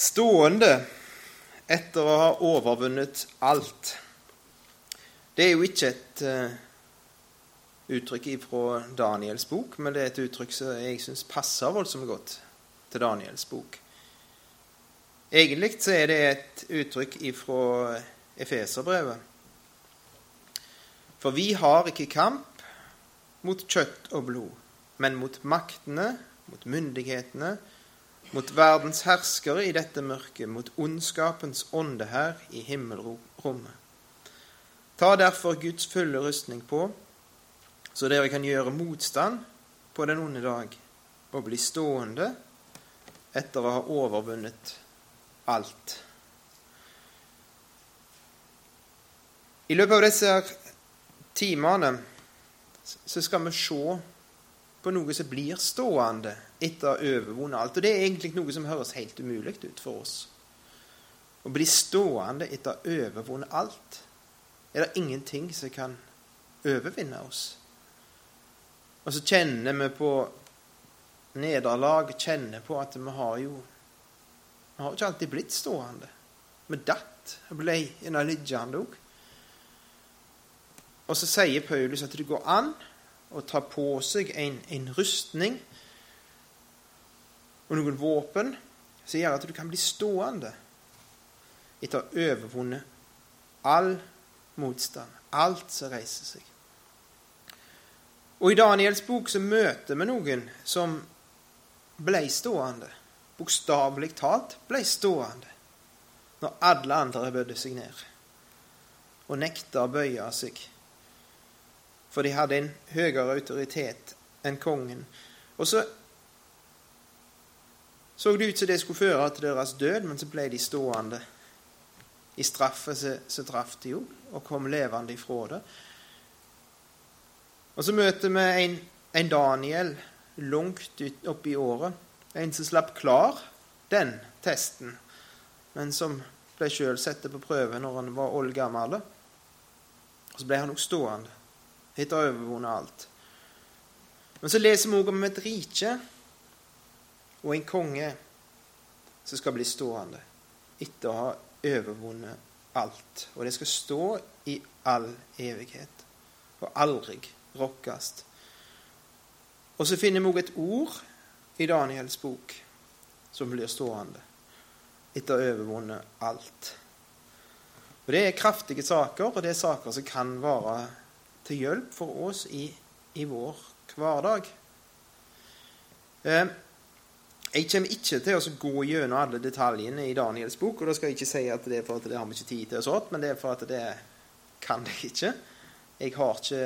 Stående etter å ha overvunnet alt. Det er jo ikke et uh, uttrykk fra Daniels bok, men det er et uttrykk som jeg syns passer voldsomt godt til Daniels bok. Egentlig så er det et uttrykk fra Efeserbrevet. For vi har ikke kamp mot kjøtt og blod, men mot maktene, mot myndighetene, mot verdens herskere i dette mørket, mot ondskapens ånde her i himmelrommet. Ta derfor Guds fulle rustning på, så dere kan gjøre motstand på den onde dag, og bli stående etter å ha overvunnet alt. I løpet av disse timene så skal vi se på noe som blir stående etter å ha overvunnet alt. Og det er egentlig noe som høres helt umulig ut for oss. Å bli stående etter å ha overvunnet alt. Er det ingenting som kan overvinne oss? Og så kjenner vi på nederlag, kjenner på at vi har jo Vi har ikke alltid blitt stående. Vi datt og ble liggende òg. Og så sier Paulus at det går an å ta på seg en, en rustning og noen våpen som gjør at du kan bli stående etter å ha overvunnet all motstand, alt som reiser seg. Og I Daniels bok så møter vi noen som ble stående, bokstavelig talt ble stående, når alle andre bødde seg ned og nekta å bøye seg, for de hadde en høyere autoritet enn kongen. Og så så det ut som det skulle føre til deres død, men så ble de stående. I straffe så, så traff de jo, og kom levende ifra det. Og så møter vi en, en Daniel langt oppi året. En som slapp klar den testen, men som ble sjøl satt på prøve når han var oldgammel. Og så ble han nok stående etter å ha overvunnet alt. Men så leser vi også om et rike og en konge som skal bli stående etter å ha overvunnet alt. Og det skal stå i all evighet og aldri rokkes. Og så finner vi også et ord i Daniels bok som blir stående etter å ha overvunnet alt. Og Det er kraftige saker, og det er saker som kan være til hjelp for oss i, i vår hverdag. Eh, jeg kommer ikke til å gå gjennom alle detaljene i Daniels bok. og da skal jeg ikke si at det er for at det har vi ikke tid til, og sånt, men det er for at det kan jeg ikke. Jeg har ikke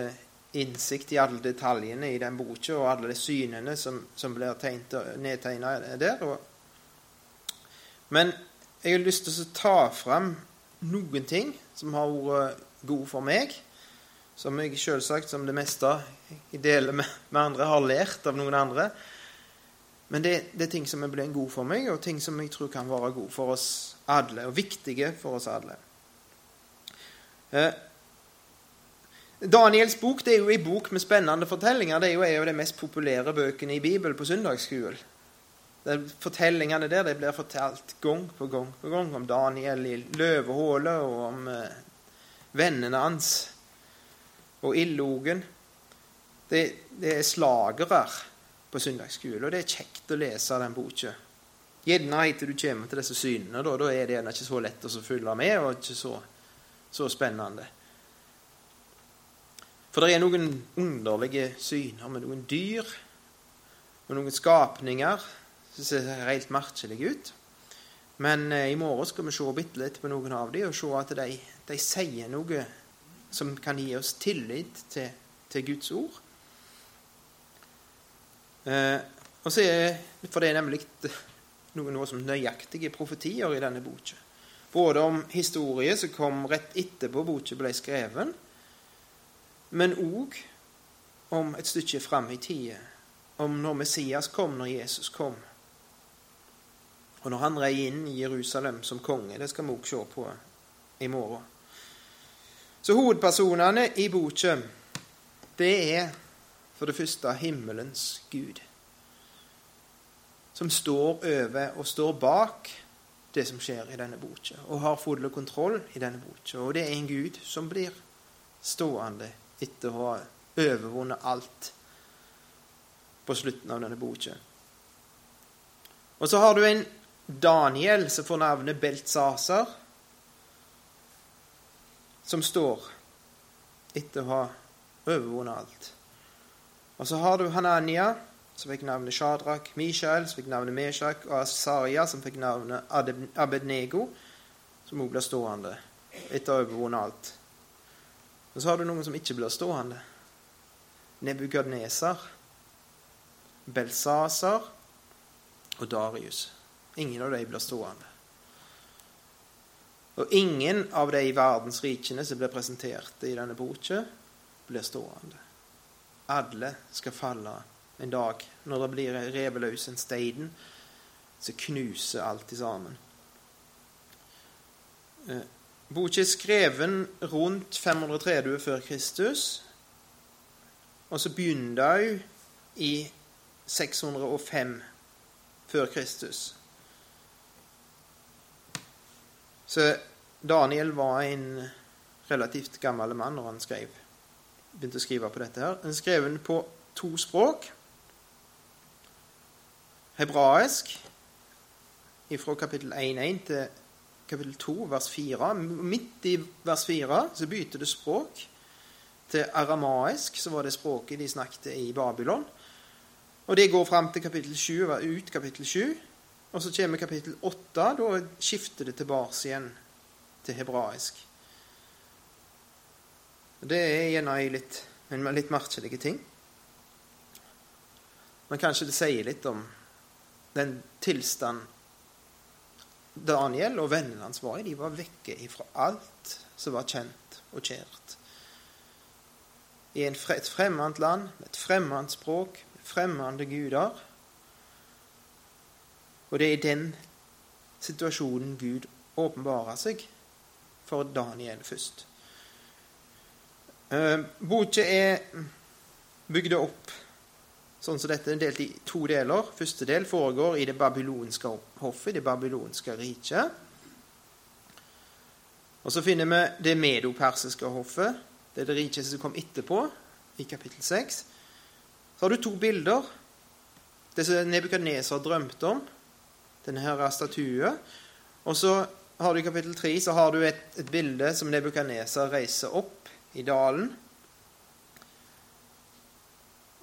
innsikt i alle detaljene i den boka og alle de synene som, som blir nedtegna der. Og, men jeg har lyst til å ta fram noen ting som har vært gode for meg. Som jeg selvsagt, som det meste jeg deler med, med andre, har lært av noen andre. Men det, det, er ting som blitt god for meg, og ting som jeg tror kan være god for oss alle, og viktige for oss alle. Eh, Daniels bok det er jo en bok med spennende fortellinger. Det er jo en av de mest populære bøkene i Bibelen på søndagsskolen. Fortellingene der det blir fortalt gang på gang på gang om Daniel i løvehullet, og om eh, vennene hans og ildlogen. Det, det er slagere på søndagsskolen, Og det er kjekt å lese den boka. Gjerne etter du kommer til disse synene. Da, da er det ikke så lett å følge med, og ikke så, så spennende. For det er noen underlige syner med noen dyr og noen skapninger som ser helt merkelige ut. Men eh, i morgen skal vi se litt på noen av dem og se at de, de sier noe som kan gi oss tillit til, til Guds ord. Eh, og så er, For det er nemlig noe, noe som nøyaktige profetier i denne boka. Både om historie som kom rett etterpå boka ble skreven, men òg om et stykke fram i tida. Om når Messias kom, når Jesus kom. Og når han rei inn i Jerusalem som konge. Det skal vi òg se på i morgen. Så hovedpersonene i boka, det er for det første himmelens Gud, som står over og står bak det som skjer i denne boka, og har full kontroll i denne boka. Og det er en Gud som blir stående etter å ha overvunnet alt på slutten av denne boka. Og så har du en Daniel som får navnet Beltsaser, som står etter å ha overvunnet alt. Og så har du Hanania, som fikk navnet Shadrach, Mishael, som fikk navnet Meshach, og Asaria, som fikk navnet Abednego, som også blir stående etter å ha overvunnet alt. Og så har du noen som ikke blir stående. Nebukadneser, Belsasar og Darius. Ingen av dem blir stående. Og ingen av de verdensrikene som blir presentert i denne boka, blir stående. Alle skal falle en dag når det blir revet en stein så knuser alt sammen. Eh, boka er skrevet rundt 530 før Kristus, og så begynner hun i 605 før Kristus. Så Daniel var en relativt gammel mann når han skrev, begynte å skrive på dette. her. Han skrev den på to språk hebraisk fra kapittel 1.1 til kapittel 2, vers 4. Midt i vers 4 så bytter det språk til aramaisk, så var det språket de snakket i Babylon. Og det går fram til kapittel 7, ut kapittel 7. Og så kommer kapittel 8. Da skifter det tilbake igjen til hebraisk. Det er gjerne en litt merkelige ting. Men kanskje det sier litt om den tilstand Daniel og vennene hans var i. De var vekke ifra alt som var kjent og kjært. I et fremmed land, med et fremmed språk, med fremmede guder. Og det er i den situasjonen Gud åpenbarer seg for Daniel først. Eh, boka er bygd opp Sånn som dette delt i to deler. Første del foregår i det babylonske hoffet, det babylonske riket. Og så finner vi det medopersiske hoffet. Det er det riket som kom etterpå, i kapittel 6. Så har du to bilder. Det som Nebukadneser drømte om, denne her statuen. Og så har du i kapittel 3 så har du et, et bilde som Nebukadneser reiser opp i dalen.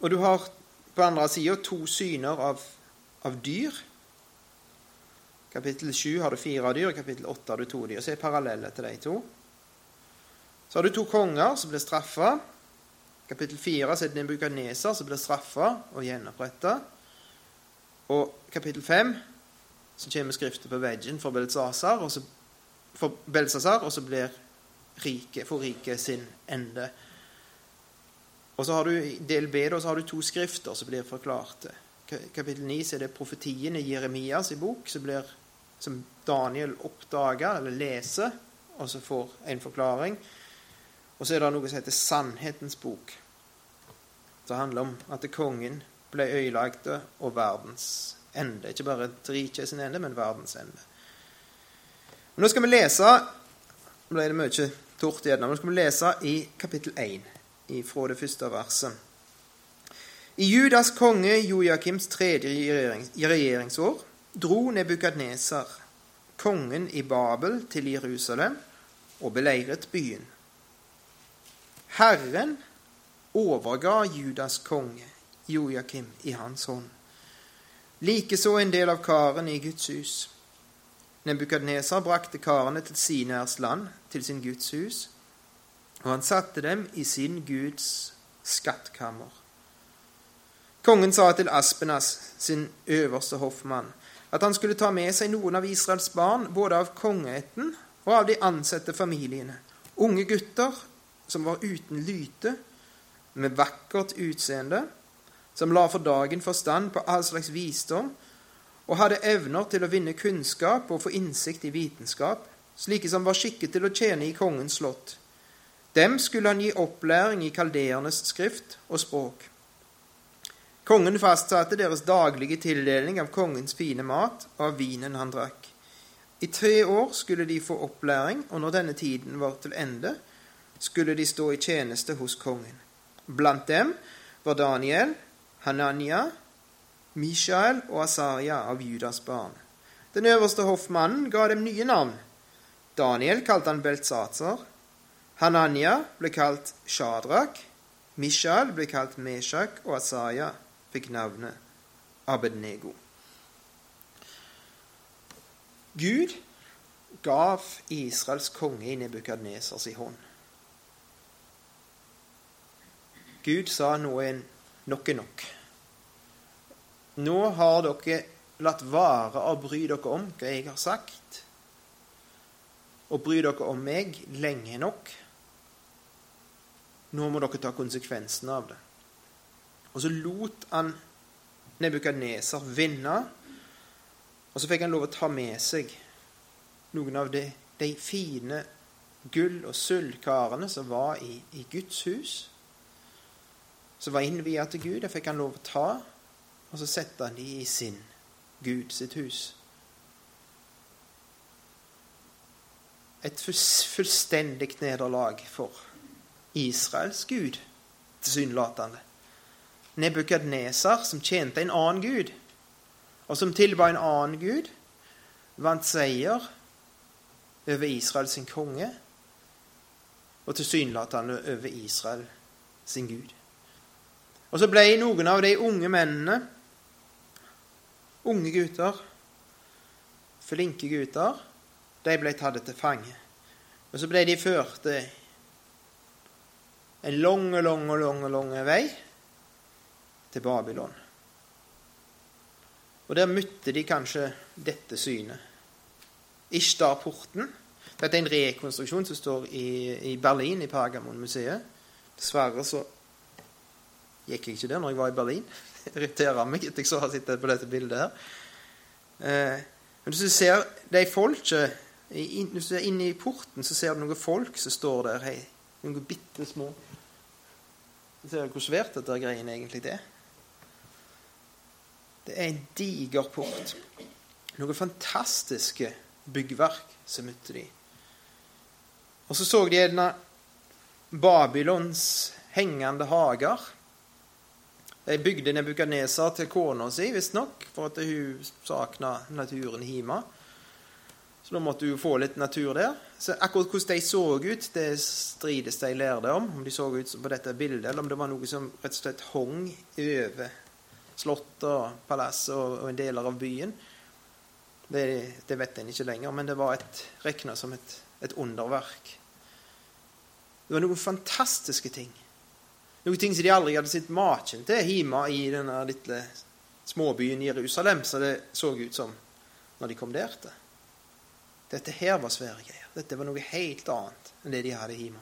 Og du har på andre sida to syner av, av, dyr. Kapittel 7 har du fire dyr, kapittel 8 har du to dyr. Så er parallelle til de to. Så har du to konger som blir straffa. Kapittel 4 så er det Nebukadneser som blir straffa og gjenoppretta. Og kapittel 5 så kommer skriftet på veggen for Belsasar, og så, for Belsasar, og så blir riket, for riket sin ende. Og så har du i del B da, så har du to skrifter som blir forklart. Kapittel 9 så er det profetien i Jeremias i bok som, blir, som Daniel oppdager eller leser, og så får en forklaring. Og så er det noe som heter Sannhetens bok. Det handler om at kongen ble ødelagt og verdens ende. Ikke bare riket sin ende, men verdens ende. Men nå skal vi lese ble det mye tort igjen. Nå skal vi lese i kapittel 1 fra det første verset. I Judas konge Joakims tredje regjeringsår dro Nebukadneser, kongen i Babel, til Jerusalem og beleiret byen. Herren overga Judas konge, Joakim, i hans hånd. Likeså en del av karene i Guds hus. Nebukadneser brakte karene til Sinærs land, til sin Guds hus, og han satte dem i sin Guds skattkammer. Kongen sa til Aspenas, sin øverste hoffmann, at han skulle ta med seg noen av Israels barn, både av kongeætten og av de ansette familiene, unge gutter som var uten lyte, med vakkert utseende, som la for dagen forstand på all slags visdom, og hadde evner til å vinne kunnskap og få innsikt i vitenskap, slike som var skikket til å tjene i kongens slott dem skulle han gi opplæring i kaldeernes skrift og språk. Kongen fastsatte deres daglige tildeling av kongens fine mat og av vinen han drakk. I tre år skulle de få opplæring, og når denne tiden var til ende, skulle de stå i tjeneste hos kongen. Blant dem var Daniel, Hananya, Mishael og Asaria av Judas barn. Den øverste hoffmannen ga dem nye navn. Daniel kalte han Beltsatsar. Hananya ble kalt Shadrak. Mishael ble kalt Meshak, og Asaria fikk navnet Abednego. Gud gav Israels konge i Nebukadnesers hånd. Gud sa nå nok er nok. Nå har dere latt være å bry dere om hva jeg har sagt, og bry dere om meg lenge nok. Nå må dere ta konsekvensen av det. Og så lot han Nebukadneser vinne, og så fikk han lov å ta med seg noen av de, de fine gull- og sølvkarene som var i, i Guds hus, som var innvia til Gud. Det fikk han lov å ta, og så sette han de i sin Gud sitt hus. Et fullstendig nederlag for Israels Gud, tilsynelatende. Nebukadneser, som tjente en annen gud, og som tilba en annen gud, vant seier over Israel konge, og tilsynelatende over Israel gud. Og så ble noen av de unge mennene, unge gutter, flinke gutter, de ble tatt til fange. Og så ble de ført en lang, lang, lang, lang vei til Babylon. Og der møtte de kanskje dette synet. Ishtar-porten. Dette er en rekonstruksjon som står i, i Berlin, i Pergamon-museet. Dessverre så gikk jeg ikke der når jeg var i Berlin. Det irriterer meg etter jeg så har sittet på dette bildet her. Eh, men hvis du ser de folket Hvis du er inne i porten, så ser du noen folk som står der. Hei, noen bitte små. Du ser hvor svært dette greiene egentlig er. Det er en diger port. Noen fantastiske byggverk som møtte de. Og så så de gjerne Babylons hengende hager. De bygde Nebukadnesa til kona si, visstnok, for at hun sakna naturen hjemme. Så da måtte hun få litt natur der. Så akkurat hvordan de så ut, det strides de lærde om. Om de så ut på dette bildet, eller om det var noe som rett og slett hong over slott og palass og, og deler av byen. Det, det, vet en ikke lenger, men det var et, regna som et, et, underverk. Det var noen fantastiske ting. Noen ting som de aldri hadde sett maken til hjemme i denne lille småbyen Jerusalem, så det så ut som når de kom der til. Dette her var svære greier. Dette var noe helt annet enn det de hadde hjemme.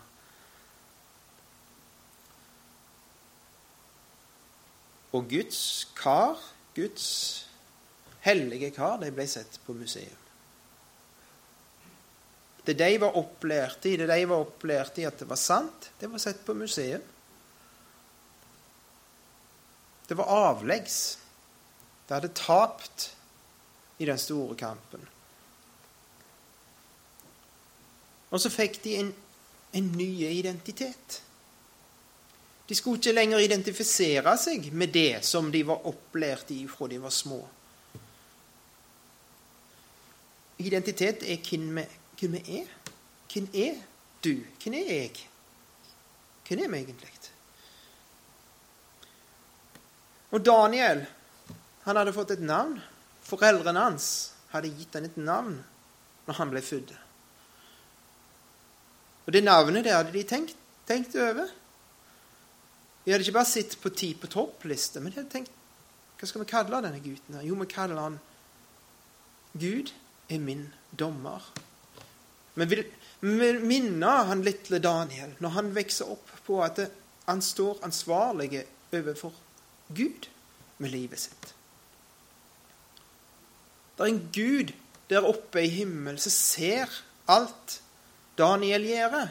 Og Guds kar, Guds hellige kar, de ble sett på museum. Det de var opplært i, det de var opplært i at det var sant, det var sett på museum. Det var avleggs. Det hadde tapt i den store kampen. Og så fikk de en, en ny identitet. De skulle ikke lenger identifisere seg med det som de var opplært i fra de var små. Identitet er hvem vi, hvem vi er. Hvem er du? Hvem er jeg? Hvem er vi egentlig? Og Daniel han hadde fått et navn. Foreldrene hans hadde gitt han et navn når han ble født. Og det navnet det hadde de tenkt, tenkt over. De hadde ikke bare sett på ti på topp-liste, men de hadde tenkt hva skal vi kalle denne gutten? her? Jo, vi kaller han Gud er min dommer. Men vi vil minne han lille Daniel når han vokser opp, på at han står ansvarlig overfor Gud med livet sitt. Det er en Gud der oppe i himmelen som ser alt Daniel gjør,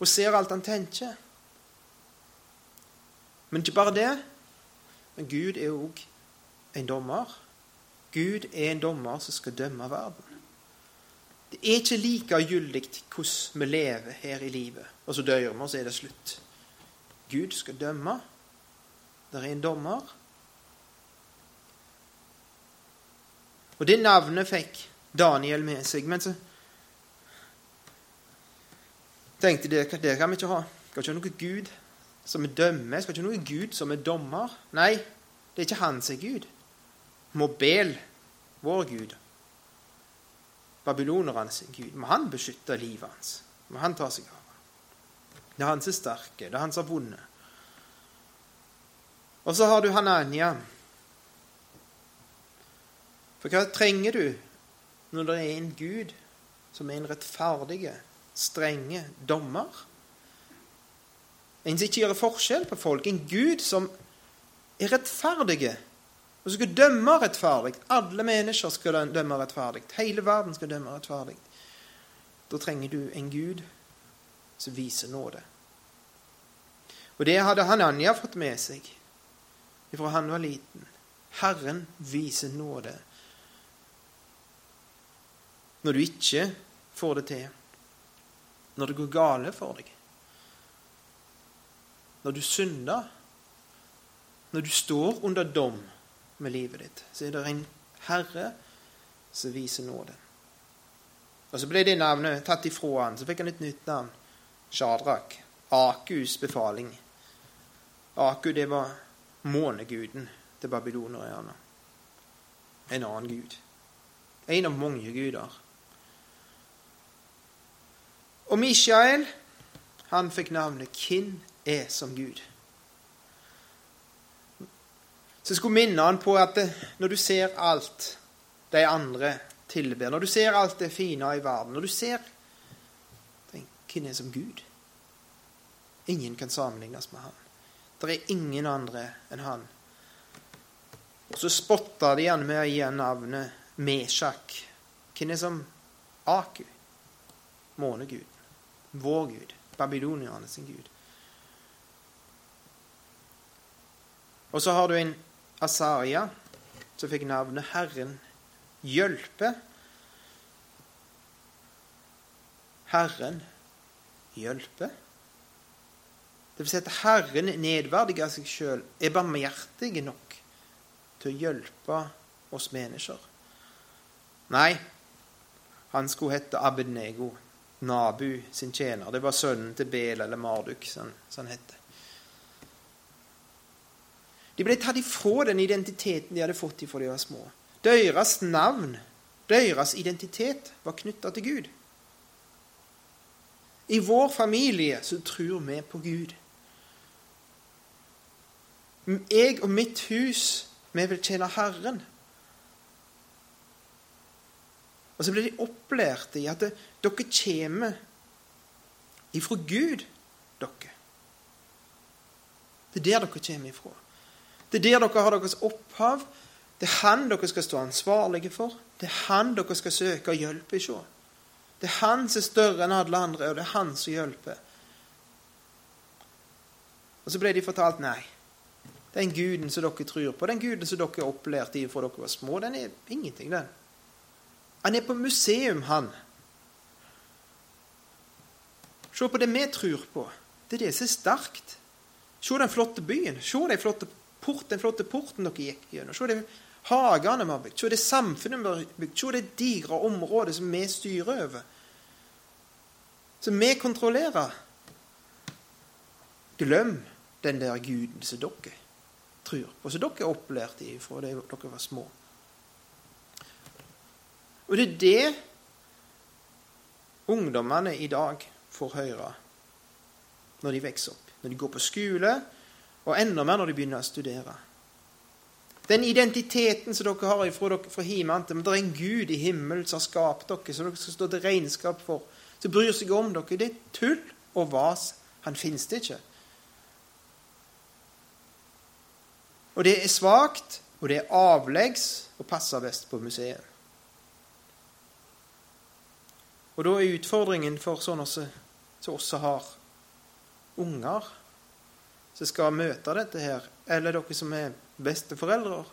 og ser alt han tenker. Men ikke bare det. Men Gud er òg en dommer. Gud er en dommer som skal dømme verden. Det er ikke likegyldig hvordan vi lever her i livet, og så dør vi, og så er det slutt. Gud skal dømme. Det er en dommer. Og det navnet fikk Daniel med seg. Men så tenkte de det, det kan vi ikke ha. Skal ikke ha noe Gud som er dømmer. Skal ikke ha noe Gud som er dommer. Nei, det er ikke han som er Gud. Mobel, vår Gud. Babylonernes Gud. Må han beskytte livet hans. Må han ta seg av det. er han som er sterke. Det er han som har vunnet. Og så har du Hanania. For hva trenger du når det er en Gud som er en rettferdig, strenge dommer? En som ikke gjør forskjell på folk. En Gud som er rettferdig, og som skal dømme rettferdig. Alle mennesker skal dømme rettferdig. Hele verden skal dømme rettferdig. Da trenger du en Gud som viser nåde. Og det hadde Hananya fått med seg fra han var liten. Herren viser nåde når du ikke får det til, når det går gale for deg, når du synder, når du står under dom med livet ditt, så er det en Herre som viser nåde. Og Så ble det navnet tatt ifra han, så fikk han et nytt navn. Shadrach. Akus befaling. Aku, det var måneguden til babylonerne. En annen gud. En av mange guder. Og Mishael, han fikk navnet Kinn er som Gud'? Så jeg skulle minne han på at når du ser alt de andre tilber, når du ser alt det fine i verden, når du ser Hvem er som Gud? Ingen kan sammenlignes med han. Det er ingen andre enn han. Og så spotta de han med å gi navnet Meshak. Hvem er som Aku? Månegud vår Gud, babylonierne sin Gud. Og så har du en Asaria som fikk navnet Herren hjelpe. Herren hjelpe. Det vil si at Herren nedverdiger seg sjøl, er barmhjertig nok til å hjelpe oss mennesker. Nei, han skulle hete Abednego. Nabu sin tjener. Det var sønnen til Bel, eller Marduk, som han het. De ble tatt ifra den identiteten de hadde fått ifra de var små. Deres navn, deres identitet, var knytta til Gud. I vår familie så tror vi på Gud. Jeg og mitt hus, vi vil tjene Herren. Og så blir de opplært i at det, dere kommer ifra Gud, dere. Det er der dere kommer ifra. Det er der dere har deres opphav. Det er Han dere skal stå ansvarlige for. Det er Han dere skal søke å hjelpe hos. Det er Han som er større enn alle andre, og det er Han som hjelper. Og så ble de fortalt nei. Den guden som dere tror på, den guden som dere opplærte opplært i fra dere var små, den er ingenting, den. Han er på museum, han. Se på det vi tror på. Det er det som er sterkt. Se den flotte byen. Se den flotte, port, den flotte porten dere gikk gjennom. Se de hagene vi har bygd. Se det samfunnet vi har bygd. Se det digre området som vi styrer over. Som vi kontrollerer. Glem den der guden som dere tror på, som dere er opplært i fra da dere var små. Og det er det ungdommene i dag får høre når de vokser opp, når de går på skole, og enda mer når de begynner å studere. Den identiteten som dere har fra, fra til, det er en Gud i himmelen som har skapt dere, som dere skal stå til regnskap for, som bryr seg om dere. Det er tull og vas. Han finnes det ikke. Og det er svakt, og det er avleggs, og passer best på museet. Og da er utfordringen for sånne som også har unger, som skal møte dette her, eller dere som er besteforeldre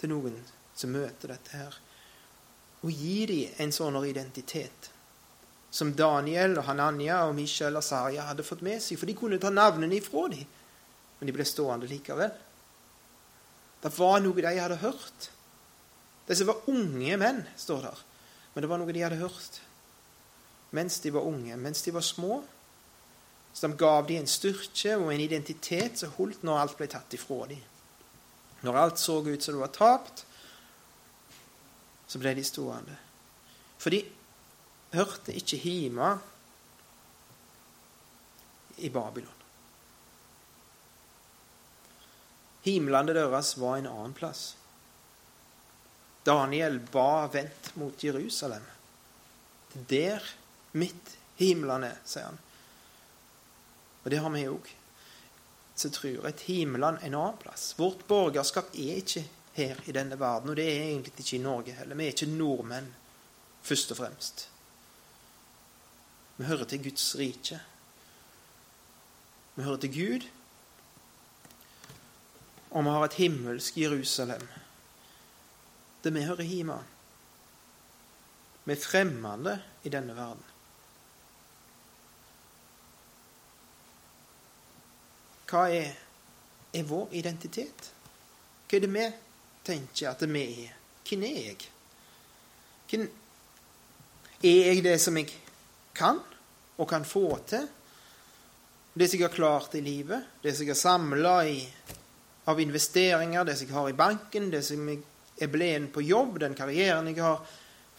til noen som møter dette her. Og gi dem en sånn identitet som Daniel og Hananya og Michel og Saria hadde fått med seg. For de kunne ta navnene ifra dem, men de ble stående likevel. Det var noe de hadde hørt. Disse var unge menn, står der. Men det var noe de hadde hørt mens de var unge, mens de var små. Så de gav dem en styrke og en identitet som holdt når alt ble tatt ifra dem. Når alt så ut som det var tapt, så ble de stående. For de hørte ikke hjemme i Babylon. Himlandet deres var en annen plass. Daniel ba vendt mot Jerusalem. Der mitt himlene, sier han. Og det har vi òg. Så tror et himland en annen plass. Vårt borgerskap er ikke her i denne verden, og det er egentlig ikke i Norge heller. Vi er ikke nordmenn, først og fremst. Vi hører til Guds rike. Vi hører til Gud, og vi har et himmelsk Jerusalem, der vi hører hjemme. Vi er fremmede i denne verden. Hva er, er vår identitet? Hva er det vi tenker at vi er? Hvem er jeg? Hvem er jeg det som jeg kan og kan få til? Det som jeg har klart i livet, det som jeg har samla av investeringer, det som jeg har i banken, det som jeg er blevet på jobb, den karrieren jeg har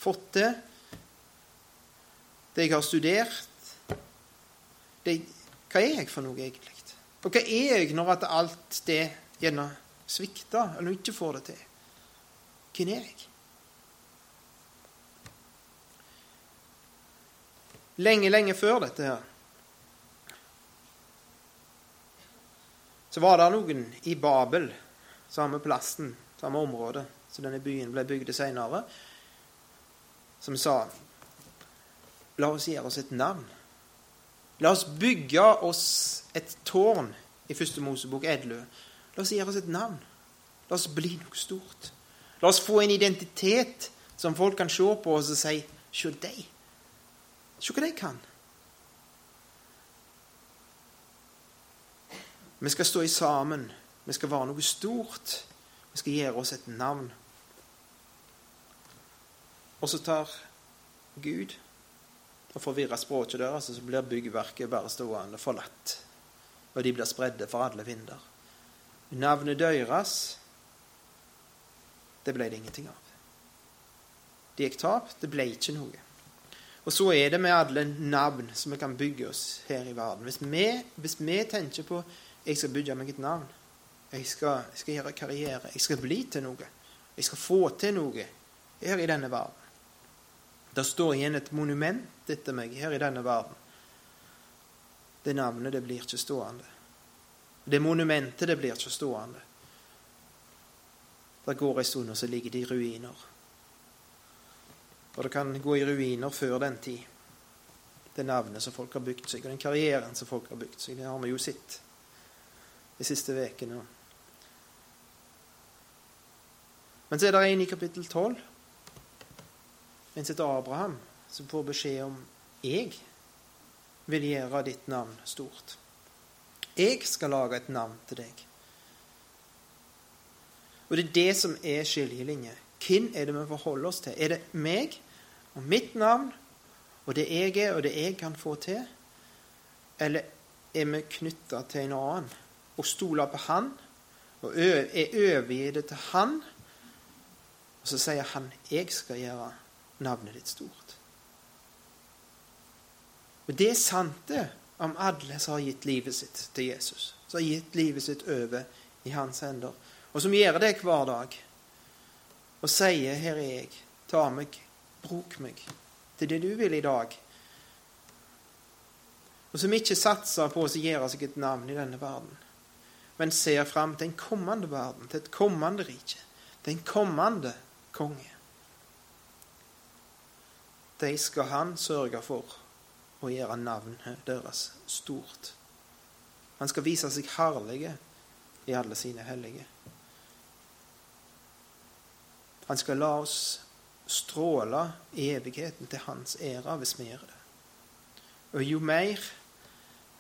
fått til, det jeg har studert det, Hva er jeg for noe, egentlig? Og hva er jeg når at alt det gjerne svikter, eller ikke får det til? Hvem er jeg? Lenge, lenge før dette her så var det noen i Babel, samme plassen, samme område, så denne byen ble bygd senere, som sa La oss gjøre oss et navn. La oss bygge oss et tårn i første Mosebok 11. La oss gjøre oss et navn. La oss bli noe stort. La oss få en identitet som folk kan se på oss og si Se deg. Se hva de kan. Vi skal stå i sammen. Vi skal være noe stort. Vi skal gjøre oss et navn. Og så tar Gud og forvirrer språket deres, og så blir byggverket bare stående forlatt og de blir spredde for alle vinder. Navnet deres, det ble det ingenting av. Det gikk tap, det ble ikke noe. Og så er det med alle navn som vi kan bygge oss her i verden. Hvis vi, hvis vi tenker på jeg skal bygge meg et navn, jeg skal, jeg skal gjøre karriere, jeg skal bli til noe, jeg skal få til noe her i denne verden Det står igjen et monument etter meg her i denne verden det navnet det blir ikke stående. Det monumentet det blir ikke stående. Det går ei stund, og så ligger det i ruiner. Og det kan gå i ruiner før den tid. Det navnet som folk har bygd seg, og den karrieren som folk har bygd seg. Det har vi jo sett de siste ukene. Men så er det en i kapittel 12, en som heter Abraham, som får beskjed om jeg vil gjøre ditt navn stort. Jeg skal lage et navn til deg. Og det er det som er skillelinje. Hvem er det vi forholder oss til? Er det meg og mitt navn og det jeg er, og det jeg kan få til? Eller er vi knytta til en annen og stoler på han og er overgitt til han? Og så sier han 'Jeg skal gjøre navnet ditt stort'. Og det er sant det om alle som har gitt livet sitt til Jesus. Som har gitt livet sitt over i hans hender. Og som gjør det hver dag. Og sier 'Her er jeg. Ta meg. Bruk meg til det du vil i dag'. Og som ikke satser på å gjøre seg et navn i denne verden, men ser fram til en kommende verden, til et kommende rike, til en kommende konge. De skal han sørge for å gjøre navnet deres stort. Han skal vise seg herlige i alle sine hellige. Han skal la oss stråle evigheten til hans ære hvis vi gjør det. Og jo mer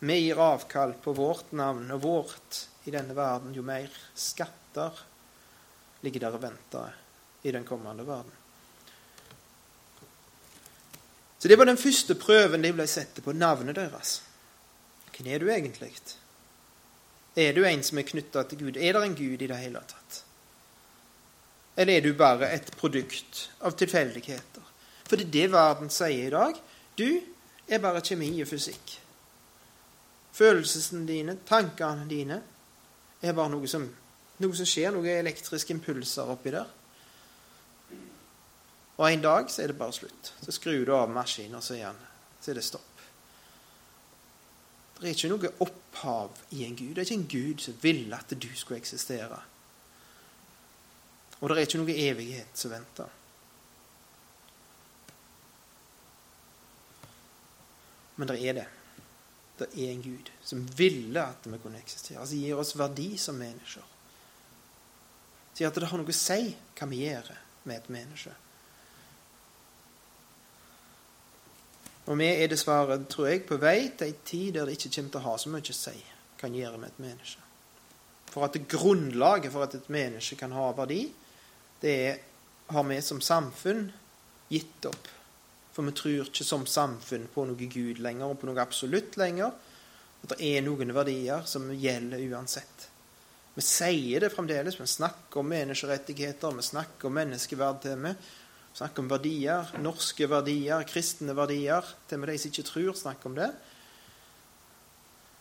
vi gir avkall på vårt navn og vårt i denne verden, jo mer skatter ligger der og venter i den kommende verden. Så Det var den første prøven de ble sett på, navnet deres. Hvem er du egentlig? Er du en som er knytta til Gud? Er det en Gud i det hele tatt? Eller er du bare et produkt av tilfeldigheter? For det er det verden sier i dag. Du er bare kjemi og fysikk. Følelsene dine, tankene dine, er bare noe som, noe som skjer, noen elektriske impulser oppi der. Og en dag så er det bare slutt. Så skrur du av maskinen, og så, igjen, så er det stopp. Det er ikke noe opphav i en Gud. Det er ikke en Gud som ville at du skulle eksistere. Og det er ikke noe evighet som venter. Men det er det. Det er en Gud som ville at vi kunne eksistere. Altså gir oss verdi som mennesker. Sier at det har noe å si hva vi gjør med et menneske. Og vi er dessverre, tror jeg, på vei til ei tid der det ikke kommer til å ha så mye å si hva en gjør med et menneske. For at det grunnlaget for at et menneske kan ha verdi, det er, har vi som samfunn gitt opp. For vi tror ikke som samfunn på noe Gud lenger, og på noe absolutt lenger. At det er noen verdier som gjelder uansett. Vi sier det fremdeles. Vi snakker om menneskerettigheter, vi snakker om menneskeverd til meg. snakker om verdier, norske verdier, kristne verdier. Til og med de som ikke tror, snakker om det.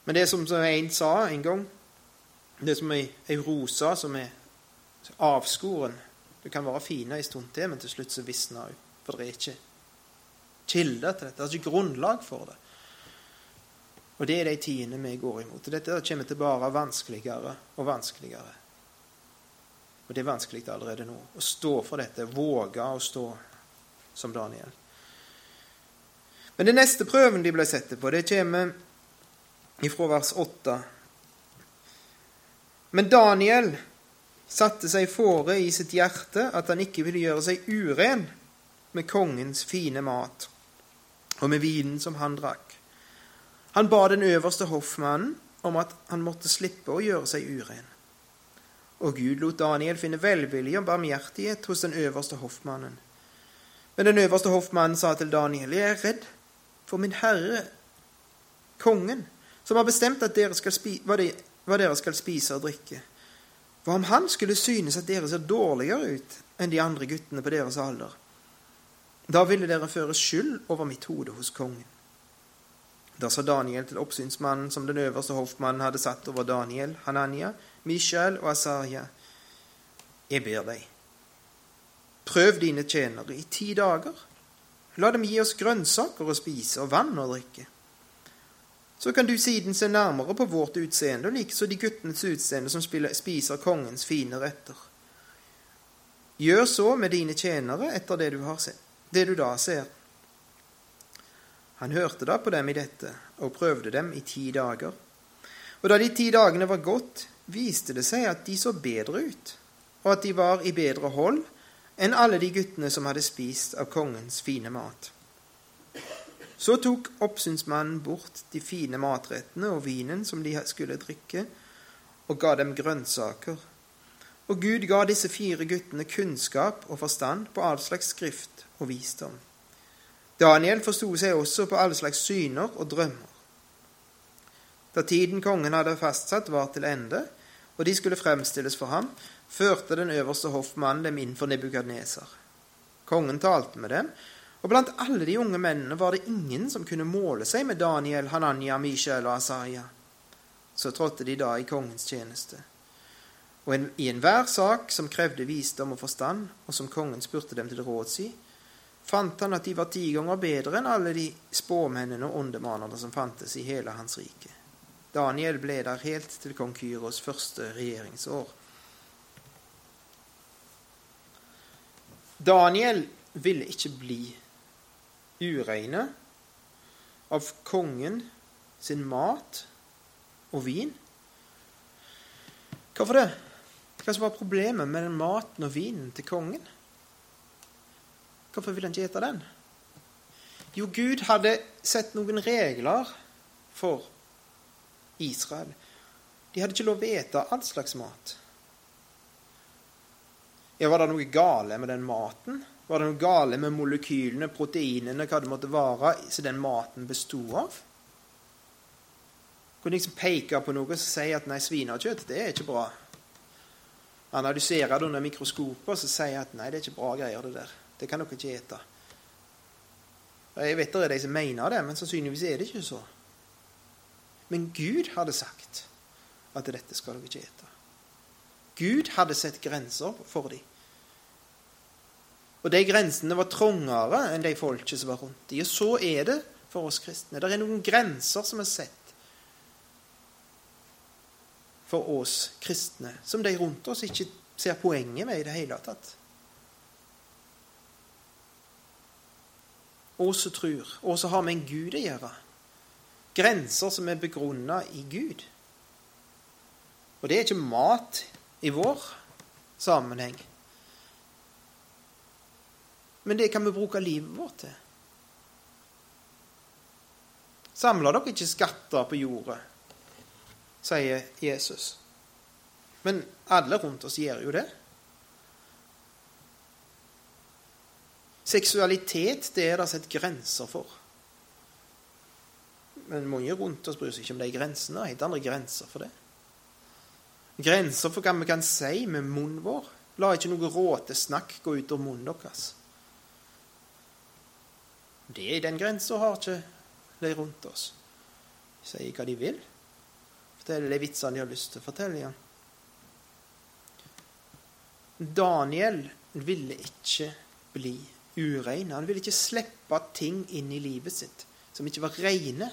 Men det som en sa en gang, det som ei, ei rose som er avskoren Det kan være fine en stund til, men til slutt så visner hun. For det er ikke kilder til dette. Det er ikke grunnlag for det. Og det er de tidene vi går imot. Og dette kommer til bare vanskeligere og vanskeligere. Og det er vanskelig allerede nå å stå for dette, våge å stå som Daniel. Men den neste prøven de ble sett på, det kommer ifra vers 8. Men Daniel satte seg fore i sitt hjerte at han ikke ville gjøre seg uren med kongens fine mat og med vinen som han drakk. Han ba den øverste hoffmannen om at han måtte slippe å gjøre seg uren. Og Gud lot Daniel finne velvilje og barmhjertighet hos den øverste hoffmannen. Men den øverste hoffmannen sa til Daniel, jeg er redd for min herre, kongen, som har bestemt dere hva, de, hva dere skal spise og drikke. Hva om han skulle synes at dere ser dårligere ut enn de andre guttene på deres alder? Da ville dere føre skyld over mitt hode hos kongen. Da sa Daniel til oppsynsmannen som den øverste hoffmannen hadde satt over Daniel, Hanania, Mishael og Asaria, jeg ber deg, prøv dine tjenere i ti dager. La dem gi oss grønnsaker å spise og vann å drikke. Så kan du siden se nærmere på vårt utseende, og likeså de guttenes utseende som spiser kongens fine retter. Gjør så med dine tjenere etter det du, har sett, det du da ser. Han hørte da på dem i dette, og prøvde dem i ti dager. Og da de ti dagene var gått, viste det seg at de så bedre ut, og at de var i bedre hold enn alle de guttene som hadde spist av kongens fine mat. Så tok oppsynsmannen bort de fine matrettene og vinen som de skulle drikke, og ga dem grønnsaker. Og Gud ga disse fire guttene kunnskap og forstand på all slags skrift og visdom. Daniel forsto seg også på alle slags syner og drømmer. Da tiden kongen hadde fastsatt, var til ende, og de skulle fremstilles for ham, førte den øverste hoffmannen dem inn for Nebukadneser. Kongen talte med dem, og blant alle de unge mennene var det ingen som kunne måle seg med Daniel, Hananya, Mishael og Asaria. Så trådte de da i kongens tjeneste. Og i enhver sak som krevde visdom og forstand, og som kongen spurte dem til råds i, fant han at de var ti ganger bedre enn alle de spåmennene og åndemanerne som fantes i hele hans rike. Daniel ble der helt til kong Kyros første regjeringsår. Daniel ville ikke bli ureine av kongen sin mat og vin. Hvorfor det? Hva som var problemet med den maten og vinen til kongen? Hvorfor ville han ikke ete den? Jo, Gud hadde sett noen regler for Israel. De hadde ikke lov å ete all slags mat. Ja, Var det noe gale med den maten? Var det noe gale med molekylene, proteinene, hva det måtte være, som den maten bestod av? Kunne liksom peke på noe som sier at nei, svinekjøtt, det er ikke bra. Analysere det under mikroskopet og sier at nei, det er ikke bra greier, det der. Det kan dere ikke ete. Jeg vet det er de som mener det, men sannsynligvis er det ikke så. Men Gud hadde sagt at dette skal dere ikke ete. Gud hadde sett grenser for dem. Og de grensene var trangere enn de folket som var rundt dem. Og så er det for oss kristne. Det er noen grenser som er sett for oss kristne, som de rundt oss ikke ser poenget med i det hele tatt. Og så tror, og så har vi en Gud å gjøre. Grenser som er begrunna i Gud. Og det er ikke mat i vår sammenheng. Men det kan vi bruke livet vårt til. Samler dere ikke skatter på jordet, sier Jesus. Men alle rundt oss gjør jo det. Seksualitet det er det satt grenser for. Men mange rundt oss bryr seg ikke om de grensene. Helt andre grenser for det. Grenser for hva vi kan si med munnen vår. La ikke noe råtesnakk gå ut av munnen deres. Det er den grensa har ikke de rundt oss. De sier hva de vil. Forteller de vitsene de har lyst til å fortelle. igjen. Daniel ville ikke bli urein. Han ville ikke slippe ting inn i livet sitt som ikke var reine.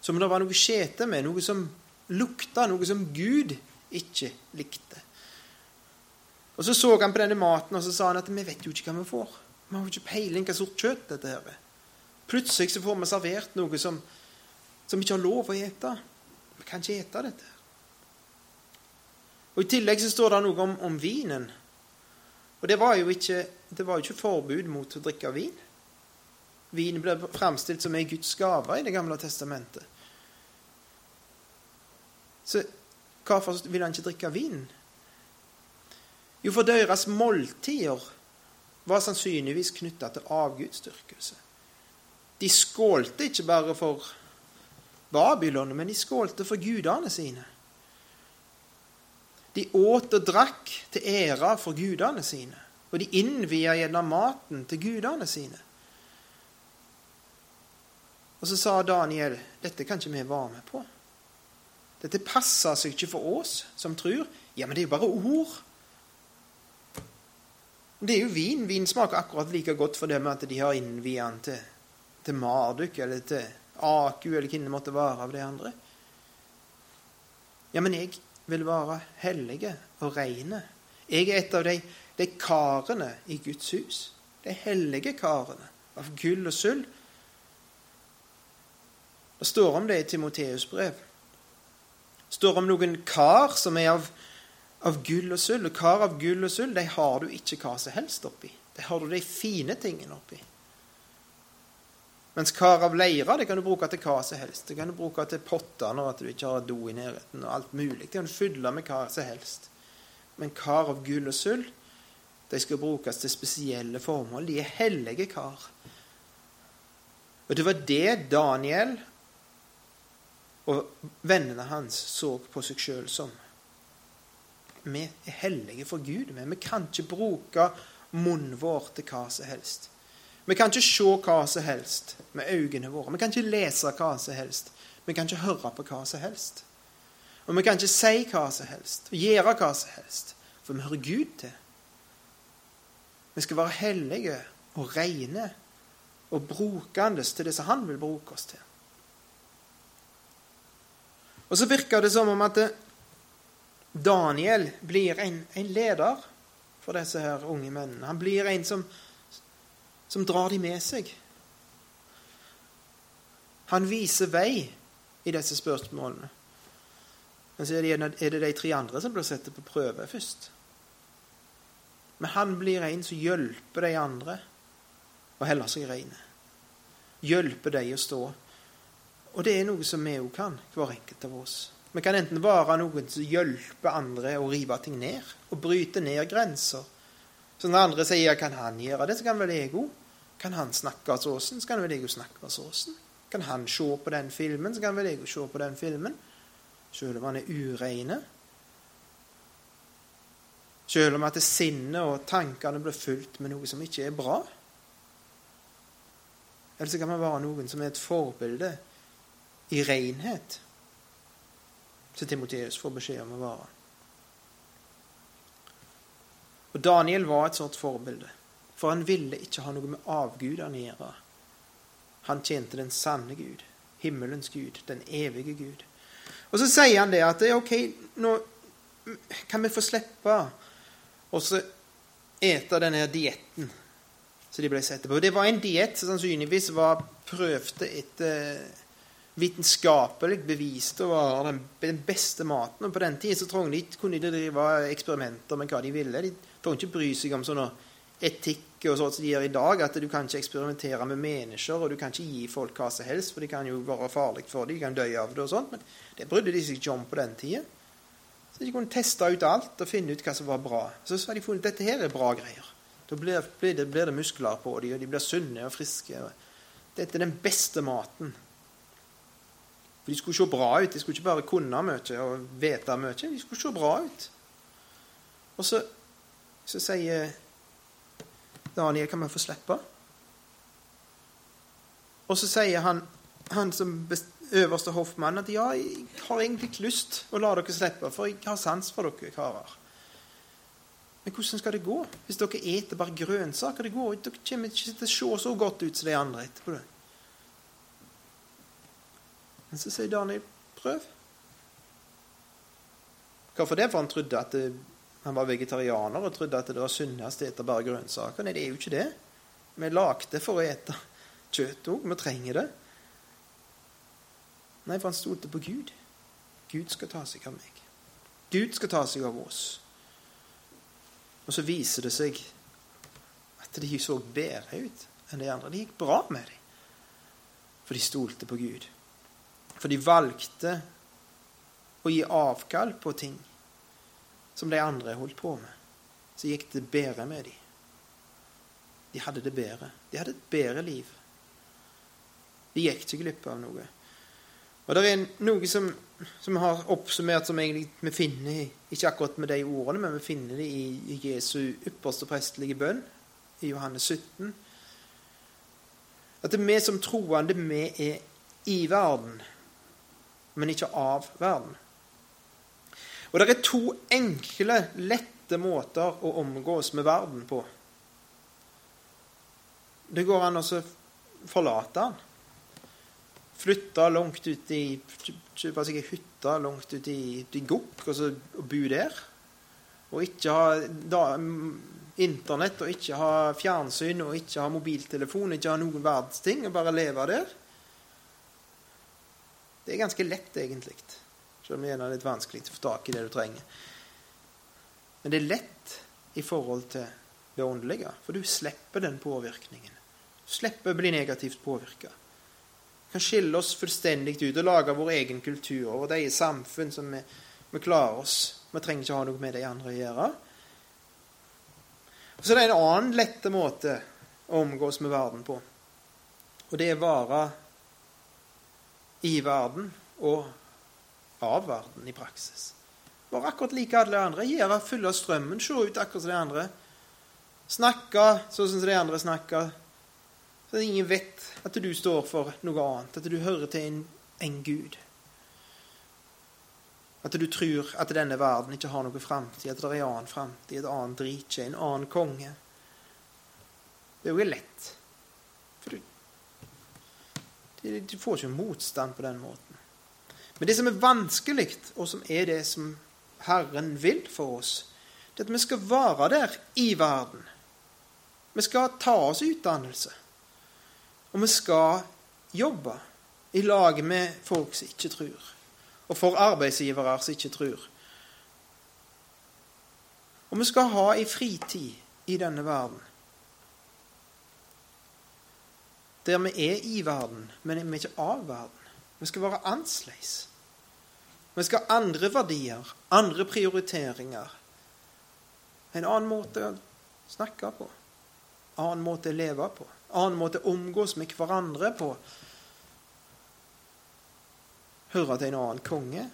Som det var noe skjete med, noe som lukta, noe som Gud ikke likte. Og Så så han på denne maten og så sa han at vi vet jo ikke hva vi får. Vi har jo ikke peiling hva sort kjøtt dette her er. Plutselig så får vi servert noe som, som ikke har lov å ete. Vi kan ikke ete dette. Og I tillegg så står det noe om, om vinen. Og det var, jo ikke, det var jo ikke forbud mot å drikke vin. Vin ble framstilt som en Guds gave i Det gamle testamentet. Så hvorfor ville han ikke drikke vin? Jo, for deres måltider var sannsynligvis knytta til avgudsdyrkelse. De skålte ikke bare for Babylon, men de skålte for gudene sine. De åt og drakk til ære for gudene sine, og de innvia gjennom maten til gudene sine. Og så sa Daniel dette kan ikke vi være med på. Dette passer seg ikke for oss som tror. Ja, men det er jo bare ord. Det er jo vin. Vin smaker akkurat like godt for dem at de har innviet den til, til Marduk eller til Aku eller hvem det måtte være av de andre. Ja, men jeg vil være hellige og reine. Jeg er et av de, de karene i Guds hus. De hellige karene av gull og sølv. Det står om det i Timoteus' brev. Det står om noen kar som er av av gull og sølv. Og kar av gull og sølv, de har du ikke hva som helst oppi. De har du de fine tingene oppi. Mens kar av leire det kan du bruke til hva som helst. Det kan du bruke til potter når du ikke har do i nærheten. og alt mulig. Det kan du fylle med hva som helst. Men kar av gull og sølv de skal brukes til spesielle formål. De er hellige kar. Og det var det Daniel og vennene hans så på seg sjøl som vi er hellige for Gud. Men vi kan ikke bruke munnen vår til hva som helst. Vi kan ikke se hva som helst med øynene våre. Vi kan ikke lese hva som helst. Vi kan ikke høre på hva som helst. Og vi kan ikke si hva som helst og gjøre hva som helst, for vi hører Gud til. Vi skal være hellige og rene og brukende til det som Han vil bruke oss til. Og så virker det som om at Daniel blir en, en, leder for disse her unge mennene. Han blir en som, som drar dem med seg. Han viser vei i disse spørsmålene. Men så er det, er det de tre andre som blir satt på prøve først. Men han blir en som hjelper de andre å holde seg reine. Hjelper de å stå. Og det er noe som vi òg kan, hver enkelt av oss. Vi kan enten være noen som hjelper andre å rive ting ned, og bryte ned grenser. Så når andre sier 'kan han gjøre det', så kan vel jeg òg. Kan han snakke sånn, så kan vel jeg òg snakke sånn. Kan han se på den filmen, så kan vel jeg òg se på den filmen. Selv om han er ureine. Selv om at sinnet og tankene blir fulgt med noe som ikke er bra. Eller så kan man være noen som er et forbilde i renhet som Timoteus får beskjed om å være. Og Daniel var et sånt forbilde, for han ville ikke ha noe med avgudene å gjøre. Han tjente den sanne Gud, himmelens Gud, den evige Gud. Og så sier han det at OK, nå kan vi få slippe å ete denne dietten som de ble sett på. Det var en diett som sannsynligvis var prøvd etter vitenskapelig bevist å være den, beste maten. Og på den tiden så de, kunne de drive eksperimenter med hva de ville. De trengte ikke bry seg om sånne etikk og sånt som de gjør i dag, at du kan ikke eksperimentere med mennesker, og du kan ikke gi folk hva som helst, for det kan jo være farlig for dem, de kan dø av det og sånt. Men det brydde de seg ikke om på den tida. Så de kunne teste ut alt og finne ut hva som var bra. Så har de funnet dette her er bra greier. Da blir, blir, det, blir det, muskler på dem, og de blir sunne og friske. Dette er den beste maten. For de skulle se bra ut. De skulle ikke bare kunne mye og vite mye. De skulle se bra ut. Og så, så sier Daniel kan vi få slippe. Og så sier han, han som øverste hoffmann at ja, jeg har egentlig ikke lyst å la dere slippe, for jeg har sans for dere karer. Men hvordan skal det gå hvis dere eter bare grønnsaker? Det går, dere kommer ikke til å se så godt ut som de andre etterpå. Men så sier Daniel, prøv. Hvorfor det? For han trodde at det, han var vegetarianer og trodde at det var sunnest å ete bare grønnsaker. Nei, det er jo ikke det. Vi lagde for å ete kjøtt òg. Vi trenger det. Nei, for han stolte på Gud. Gud skal ta seg av meg. Gud skal ta seg av oss. Og så viser det seg at de så bedre ut enn de andre. Det gikk bra med dem. For de stolte på Gud. For de valgte å gi avkall på ting som de andre holdt på med. Så gikk det bedre med dem. De hadde det bedre. De hadde et bedre liv. De gikk ikke glipp av noe. Og det er noe som, som har oppsummert som egentlig vi finner ikke akkurat med de ordene, men vi finner det i Jesu ypperste prestelige bønn i Johannes 17. At det er vi som troende, vi er i verden men ikke av verden. Og det er to enkle, lette måter å omgås med verden på. Det går an å forlate den. Flytte langt ut i Kjøpe seg ei hytte langt ut i, i Gokk og, så, og bo der. Og ikke ha da, internett og ikke ha fjernsyn og ikke ha mobiltelefon, ikke ha noen verdens ting, og bare leve der. Det er ganske lett, egentlig. Selv om det er litt vanskelig å få tak i det du trenger. Men det er lett i forhold til det åndelige, for du slipper den påvirkningen. Du slipper å bli negativt påvirka. Vi kan skille oss fullstendig ut og lage vår egen kultur og de samfunn som vi, vi klarer oss. Vi trenger ikke ha noe med de andre å gjøre. Og Så det er en annen lette måte å omgås med verden på. Og det er å være i verden og av verden i praksis. Bare akkurat like alle andre. Gjøre fulle av strømmen, se ut akkurat som de andre. Snakke sånn som de andre snakker. Så ingen vet at du står for noe annet, at du hører til en, en Gud. At du tror at denne verden ikke har noe framtid, at det er en annen framtid, et annet rike, en annen konge. Det er jo lett. For du du får ikke motstand på den måten. Men det som er vanskelig, og som er det som Herren vil for oss, det er at vi skal være der i verden. Vi skal ta oss utdannelse. Og vi skal jobbe i lag med folk som ikke tror. Og for arbeidsgivere som ikke tror. Og vi skal ha ei fritid i denne verden. Der vi er i verden, men vi er ikke av verden. Vi skal være annerledes. Vi skal ha andre verdier, andre prioriteringer. En annen måte å snakke på. En annen måte å leve på. En annen måte å omgås med hverandre på. Høre til en annen konge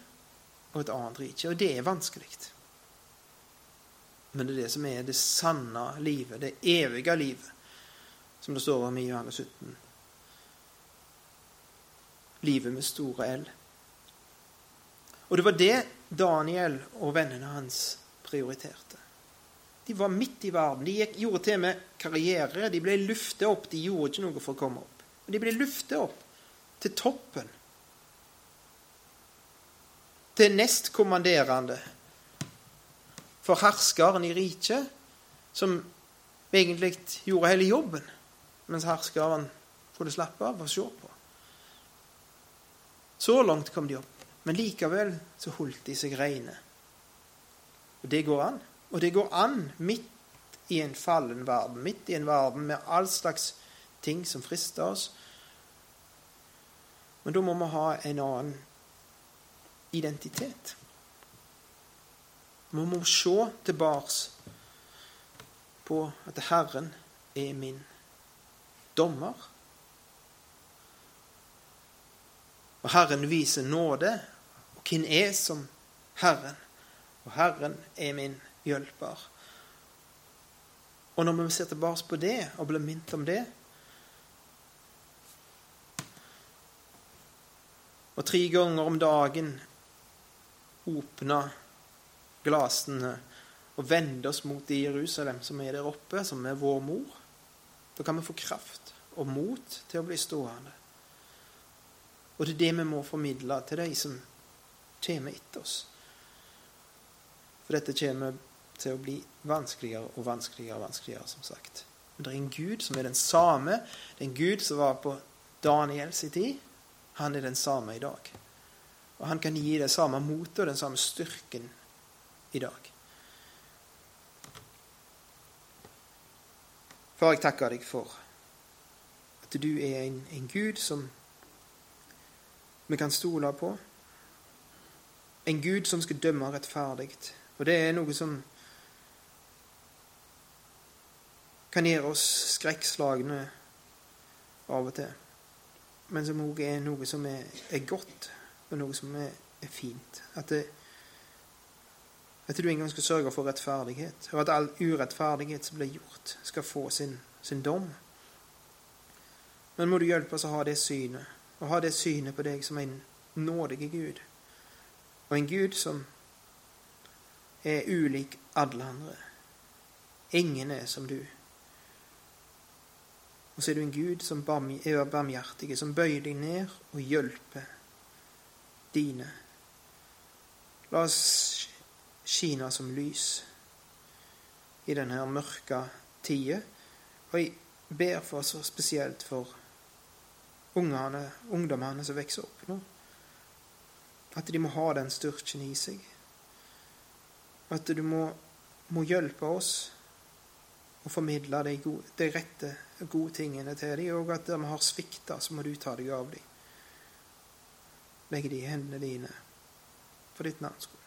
og et annet rike. Og det er vanskelig. Men det er det som er det sanne livet, det evige livet, som det står om i Johannes 17. Livet med store L. Og det var det Daniel og vennene hans prioriterte. De var midt i verden. De gikk, gjorde til med karriere. De ble luftet opp. De gjorde ikke noe for å komme opp. Men de ble luftet opp til toppen. Til nestkommanderende for herskeren i riket, som egentlig gjorde hele jobben, mens herskeren kunne slappe av og se på. Så langt kom de opp, men likevel så holdt de seg reine. Og det går an. Og det går an midt i en fallen verden, midt i en verden med all slags ting som frister oss. Men da må vi ha en annen identitet. Vi må se tilbake på at Herren er min dommer. Og Herren viser nåde. Og hvem er som Herren? Og Herren er min hjelper. Og når vi ser tilbake på det og blir minnet om det Og tre ganger om dagen åpne glasene og vende oss mot de Jerusalem, som er der oppe, som er vår mor. Da kan vi få kraft og mot til å bli stående. Og det er det vi må formidle til de som kommer etter oss. For dette kommer til å bli vanskeligere og vanskeligere, og vanskeligere som sagt. Men det er en Gud som er den samme. Det er en Gud som var på Daniels tid. Han er den samme i dag. Og han kan gi det samme motet og den samme styrken i dag. Far, jeg takker deg for at du er en, en Gud som vi kan stole på. En Gud som skal dømme rettferdig. Og det er noe som kan gjøre oss skrekkslagne av og til. Men som òg er noe som er, er, godt, og noe som er, er fint. At det, at du en gang skal sørge for rettferdighet, og at all urettferdighet som blir gjort, skal få sin, sin dom. Men må du hjelpe oss å ha det synet, og ha det synet på deg som en nådige Gud, og en Gud som er ulik alle andre. Ingen er som du. Og så er du en Gud som er barmhjertig, som bøyer deg ned og hjelper dine. La oss skine som lys i denne mørke tida. Og jeg ber for oss spesielt for ungene, ungdommene som vokser opp nå. At de må ha den styrken i seg. At du må, må hjelpe oss å formidle de, gode, de rette, gode tingene til dem, og at der vi har svikta, så må du ta deg av dem. Legg de i hendene dine for ditt navns skyld.